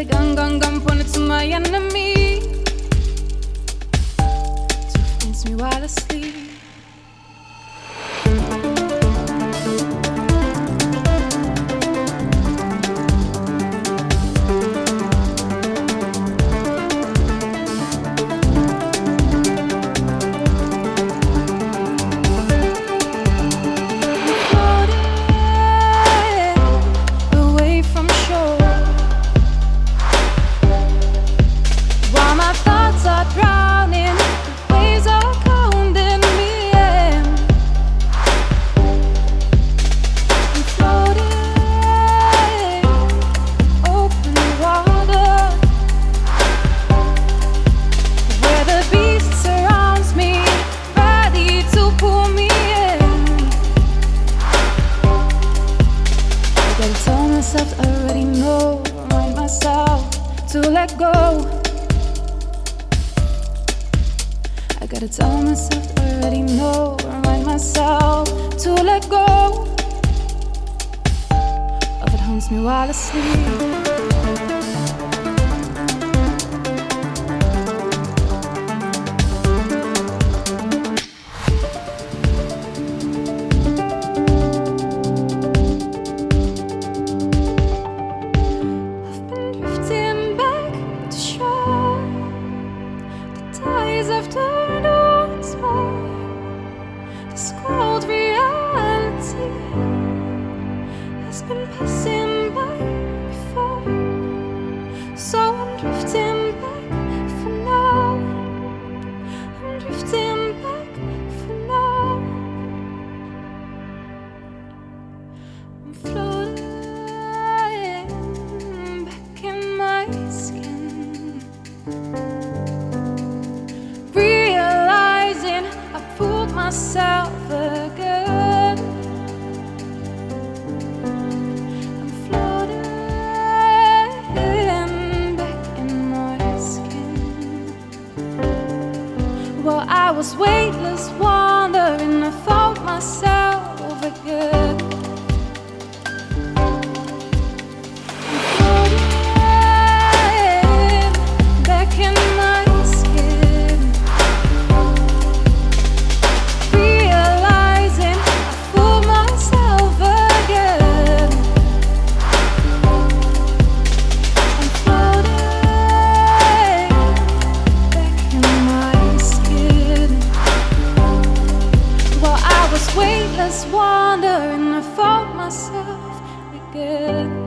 a gun, gun, gun pointed to my enemy to fence me while I sleep. Myself I already know, remind myself to let go. I gotta tell myself I already know, remind myself to let go. Of it haunts me while asleep. Has been passing by before. So I'm drifting back for now. I'm drifting back for now. I'm floating While I was weightless, wandering, I found myself again. wandering I for myself again.